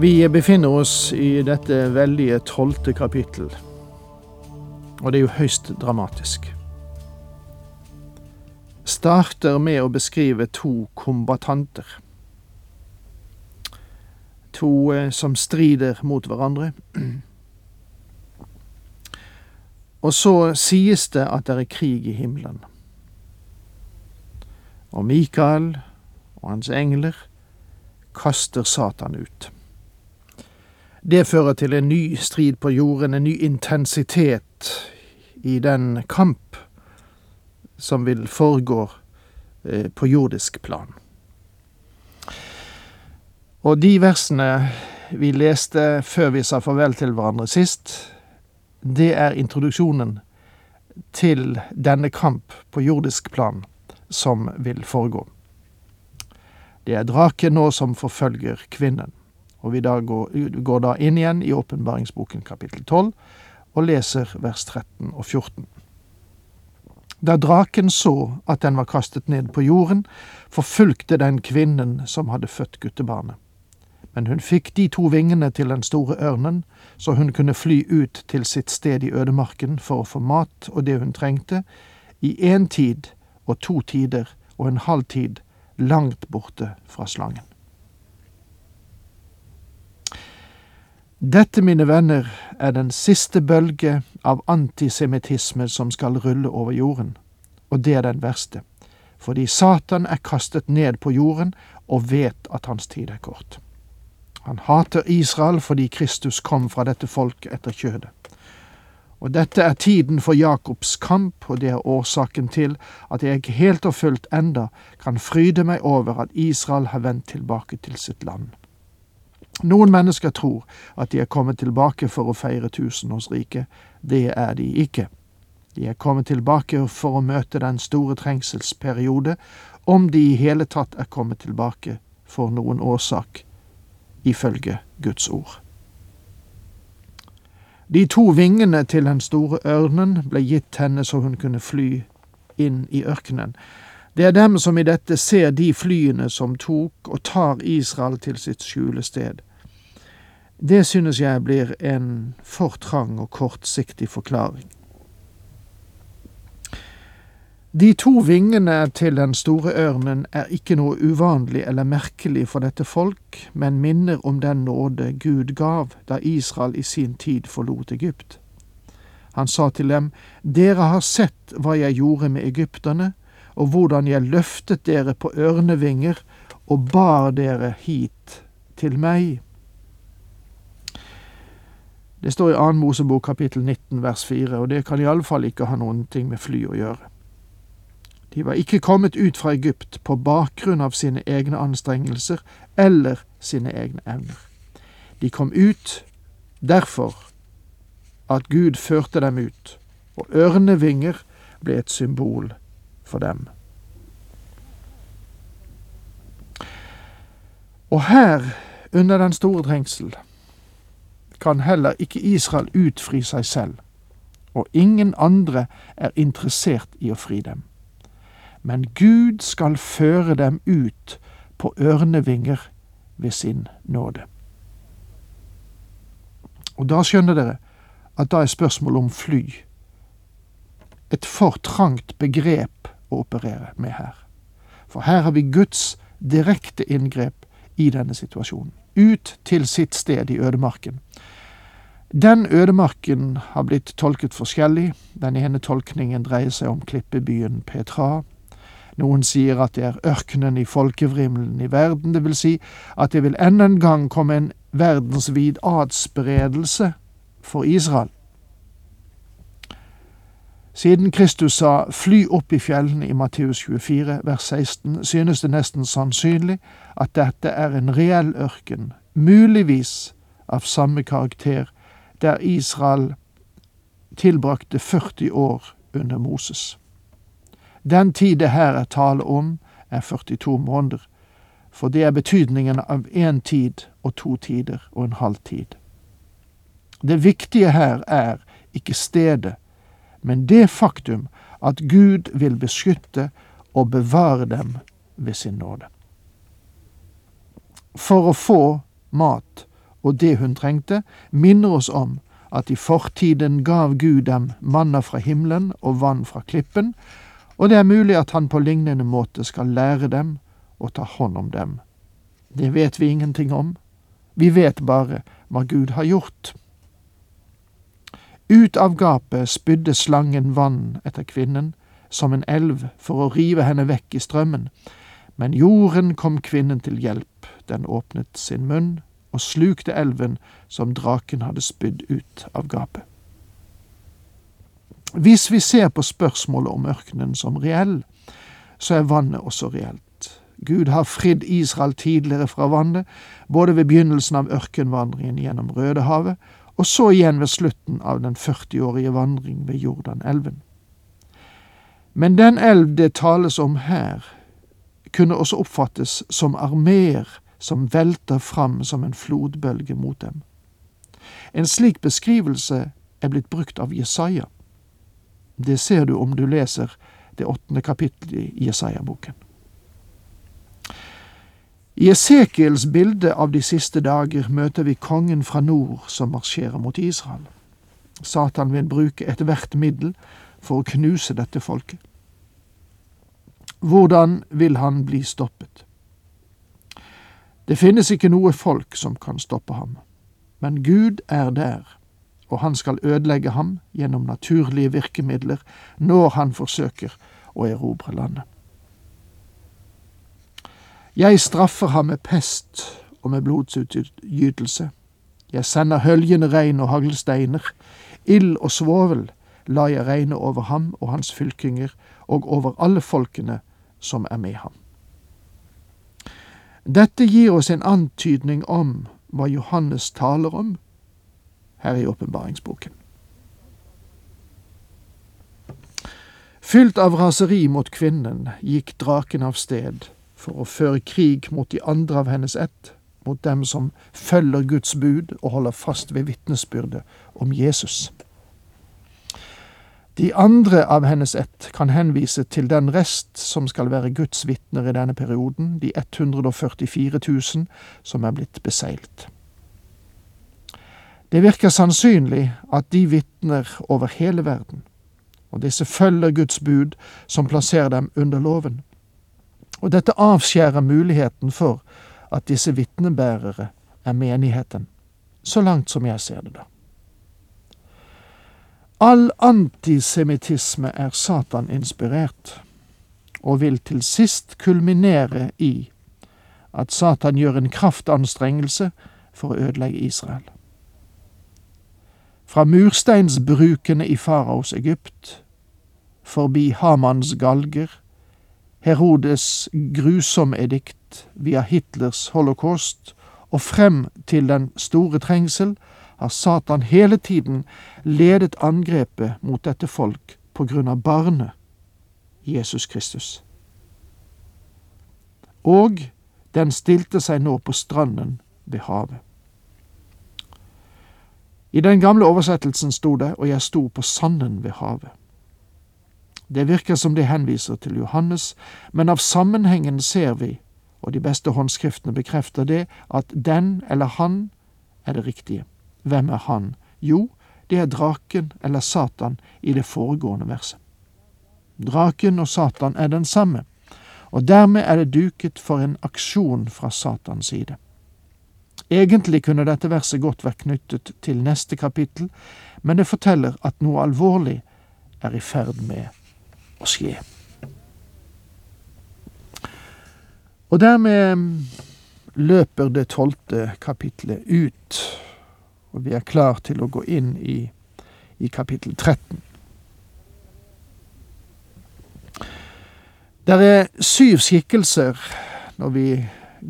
Vi befinner oss i dette veldige tolvte kapittel, og det er jo høyst dramatisk. Starter med å beskrive to kombatanter. To eh, som strider mot hverandre. Og så sies det at det er krig i himmelen. Og Mikael og hans engler kaster Satan ut. Det fører til en ny strid på jorden, en ny intensitet i den kamp som vil foregå eh, på jordisk plan. Og de versene vi leste før vi sa farvel til hverandre sist, det er introduksjonen til denne kamp på jordisk plan som vil foregå. Det er draken nå som forfølger kvinnen. Og vi da går, går da inn igjen i åpenbaringsboken kapittel 12 og leser vers 13 og 14. Da draken så at den var kastet ned på jorden, forfulgte den kvinnen som hadde født guttebarnet. Men hun fikk de to vingene til den store ørnen, så hun kunne fly ut til sitt sted i ødemarken for å få mat og det hun trengte, i én tid og to tider og en halv tid langt borte fra slangen. Dette, mine venner, er den siste bølge av antisemittisme som skal rulle over jorden, og det er den verste, fordi Satan er kastet ned på jorden og vet at hans tid er kort. Han hater Israel fordi Kristus kom fra dette folket etter kjødet. Og dette er tiden for Jakobs kamp, og det er årsaken til at jeg helt og fullt enda kan fryde meg over at Israel har vendt tilbake til sitt land. Noen mennesker tror at de er kommet tilbake for å feire tusenårsriket. Det er de ikke. De er kommet tilbake for å møte den store trengselsperiode, om de i hele tatt er kommet tilbake for noen årsak, ifølge Guds ord. De to vingene til den store ørnen ble gitt henne så hun kunne fly inn i ørkenen. Det er dem som i dette ser de flyene som tok og tar Israel til sitt skjulested. Det synes jeg blir en for trang og kortsiktig forklaring. De to vingene til den store ørnen er ikke noe uvanlig eller merkelig for dette folk, men minner om den nåde Gud gav da Israel i sin tid forlot Egypt. Han sa til dem, Dere har sett hva jeg gjorde med egypterne, og hvordan jeg løftet dere på ørnevinger og bar dere hit til meg. Det står i 2. Mosebok kapittel 19 vers 4, og det kan iallfall ikke ha noen ting med fly å gjøre. De var ikke kommet ut fra Egypt på bakgrunn av sine egne anstrengelser eller sine egne evner. De kom ut derfor at Gud førte dem ut, og ørnevinger ble et symbol for dem. Og her, under den store trengsel, kan heller ikke Israel utfri seg selv, og ingen andre er interessert i å fri dem. Men Gud skal føre dem ut på ørnevinger ved sin nåde. Og da skjønner dere at da er spørsmålet om fly et for trangt begrep å operere med her. For her har vi Guds direkte inngrep i denne situasjonen. Ut til sitt sted i ødemarken. Den ødemarken har blitt tolket forskjellig. Den ene tolkningen dreier seg om klippebyen Petra. Noen sier at det er ørkenen i folkevrimelen i verden, det vil si at det vil enda en gang komme en verdensvid adspredelse for Israel. Siden Kristus sa fly opp i fjellene i Matteus 24, vers 16, synes det nesten sannsynlig at dette er en reell ørken muligvis av samme karakter, der Israel tilbrakte 40 år under Moses. Den tid det her er tale om, er 42 måneder, for det er betydningen av én tid og to tider og en halv tid. Det viktige her er ikke stedet, men det faktum at Gud vil beskytte og bevare dem ved sin nåde. For å få mat og det hun trengte, minner oss om at i fortiden gav Gud dem manna fra himmelen og vann fra klippen, og det er mulig at han på lignende måte skal lære dem å ta hånd om dem. Det vet vi ingenting om, vi vet bare hva Gud har gjort. Ut av gapet spydde slangen vann etter kvinnen, som en elv, for å rive henne vekk i strømmen, men jorden kom kvinnen til hjelp, den åpnet sin munn og slukte elven som draken hadde spydd ut av gapet. Hvis vi ser på spørsmålet om ørkenen som reell, så er vannet også reelt. Gud har fridd Israel tidligere fra vannet, både ved begynnelsen av ørkenvandringen gjennom Rødehavet, og så igjen ved slutten av den 40-årige vandring ved Jordanelven. Men den elv det tales om her, kunne også oppfattes som armeer som velter fram som en flodbølge mot dem. En slik beskrivelse er blitt brukt av Jesaja. Det ser du om du leser det åttende kapittelet i Jesaja-boken. I Esekiels bilde av de siste dager møter vi kongen fra nord som marsjerer mot Israel. Satan vil bruke ethvert middel for å knuse dette folket. Hvordan vil han bli stoppet? Det finnes ikke noe folk som kan stoppe ham, men Gud er der, og han skal ødelegge ham gjennom naturlige virkemidler når han forsøker å erobre landet. Jeg straffer ham med pest og med blodsutgytelse. Jeg sender høljende regn og haglsteiner, ild og svovel lar jeg regne over ham og hans fylkinger og over alle folkene som er med ham. Dette gir oss en antydning om hva Johannes taler om her i åpenbaringsboken. Fylt av raseri mot kvinnen gikk draken av sted for å føre krig mot de andre av hennes ett, mot dem som følger Guds bud og holder fast ved vitnesbyrdet om Jesus. De andre av hennes ett kan henvise til den rest som skal være Guds vitner i denne perioden, de 144 000 som er blitt beseilt. Det virker sannsynlig at de vitner over hele verden, og disse følger Guds bud som plasserer dem under loven. Og dette avskjærer muligheten for at disse vitnebærere er menigheten, så langt som jeg ser det, da. All antisemittisme er Satan-inspirert, og vil til sist kulminere i at Satan gjør en kraftanstrengelse for å ødelegge Israel. Fra mursteinsbrukene i faraos Egypt, forbi Hamans galger, Herodes grusomme edikt via Hitlers holocaust og frem til den store trengsel, har Satan hele tiden ledet angrepet mot dette folk på grunn av barnet Jesus Kristus. Og den stilte seg nå på stranden ved havet. I den gamle oversettelsen sto det 'og jeg sto på sanden ved havet'. Det virker som det henviser til Johannes, men av sammenhengen ser vi, og de beste håndskriftene bekrefter det, at den eller han er det riktige. Hvem er han? Jo, det er draken eller Satan i det foregående verset. Draken og Satan er den samme, og dermed er det duket for en aksjon fra Satans side. Egentlig kunne dette verset godt vært knyttet til neste kapittel, men det forteller at noe alvorlig er i ferd med å skje. Og dermed løper det tolvte kapitlet ut og vi er klar til å gå inn i, i kapittel 13. Det er syv skikkelser når vi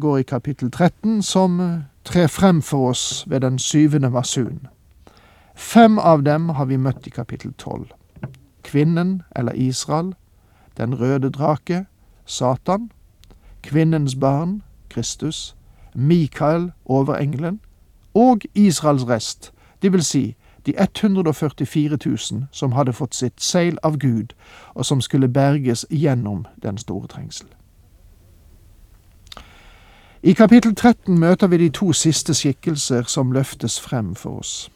går i kapittel 13, som trer frem for oss ved den syvende masun. Fem av dem har vi møtt i kapittel tolv. Kvinnen, eller Israel, den røde drake, Satan, kvinnens barn, Kristus, Mikael, overengelen, og Israels rest, det vil si de 144 000 som hadde fått sitt seil av Gud, og som skulle berges gjennom den store trengsel. I kapittel 13 møter vi de to siste skikkelser som løftes frem for oss.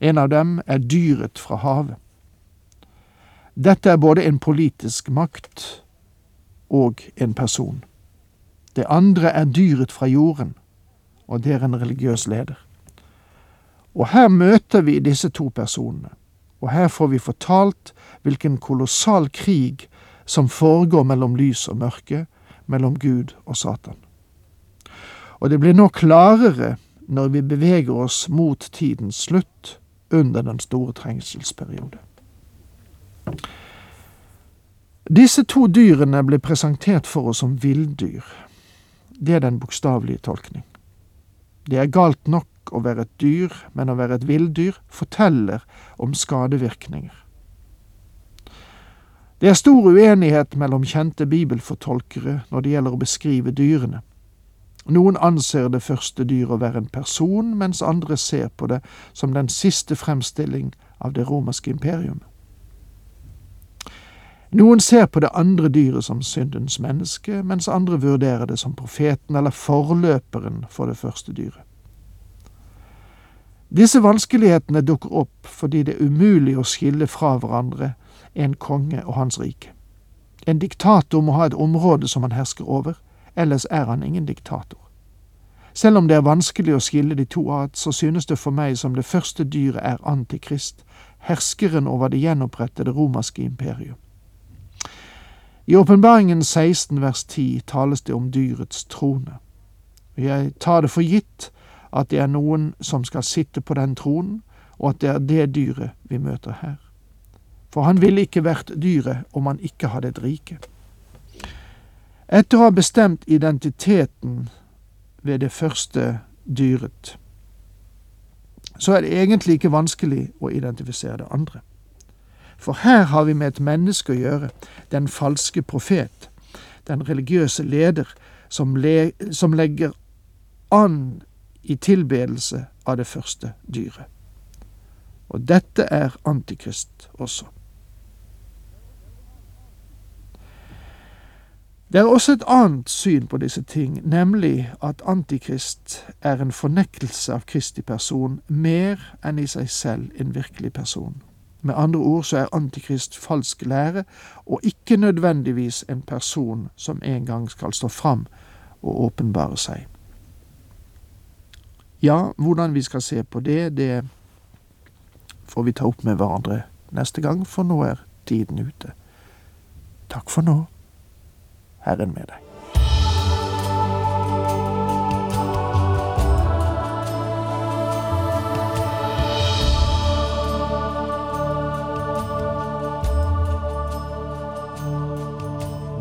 En av dem er dyret fra havet. Dette er både en politisk makt og en person. Det andre er dyret fra jorden, og det er en religiøs leder. Og her møter vi disse to personene, og her får vi fortalt hvilken kolossal krig som foregår mellom lys og mørke, mellom Gud og Satan. Og det blir nå klarere når vi beveger oss mot tidens slutt, under den store trengselsperiode. Disse to dyrene ble presentert for oss som villdyr. Det er den bokstavelige tolkning. Det er galt nok å være et dyr, men å være et villdyr forteller om skadevirkninger. Det er stor uenighet mellom kjente bibelfortolkere når det gjelder å beskrive dyrene. Noen anser det første dyret å være en person, mens andre ser på det som den siste fremstilling av det romerske imperium. Noen ser på det andre dyret som syndens menneske, mens andre vurderer det som profeten eller forløperen for det første dyret. Disse vanskelighetene dukker opp fordi det er umulig å skille fra hverandre en konge og hans rike. En diktator må ha et område som han hersker over, ellers er han ingen diktator. Selv om det er vanskelig å skille de to ad, så synes det for meg som det første dyret er Antikrist, herskeren over det gjenopprettede romerske imperium. I Åpenbaringen 16 vers 10 tales det om dyrets trone. Jeg tar det for gitt at det er noen som skal sitte på den tronen, og at det er det dyret vi møter her. For han ville ikke vært dyret om han ikke hadde et rike. Etter å ha bestemt identiteten ved det første dyret, så er det egentlig ikke vanskelig å identifisere det andre. For her har vi med et menneske å gjøre, den falske profet, den religiøse leder, som, le som legger an i tilbedelse av det første dyret. Og dette er Antikrist også. Det er også et annet syn på disse ting, nemlig at Antikrist er en fornektelse av Kristi person mer enn i seg selv en virkelig person. Med andre ord så er Antikrist falsk lære, og ikke nødvendigvis en person som en gang skal stå fram og åpenbare seg. Ja, hvordan vi skal se på det, det får vi ta opp med hverandre neste gang, for nå er tiden ute. Takk for nå. Herren med deg.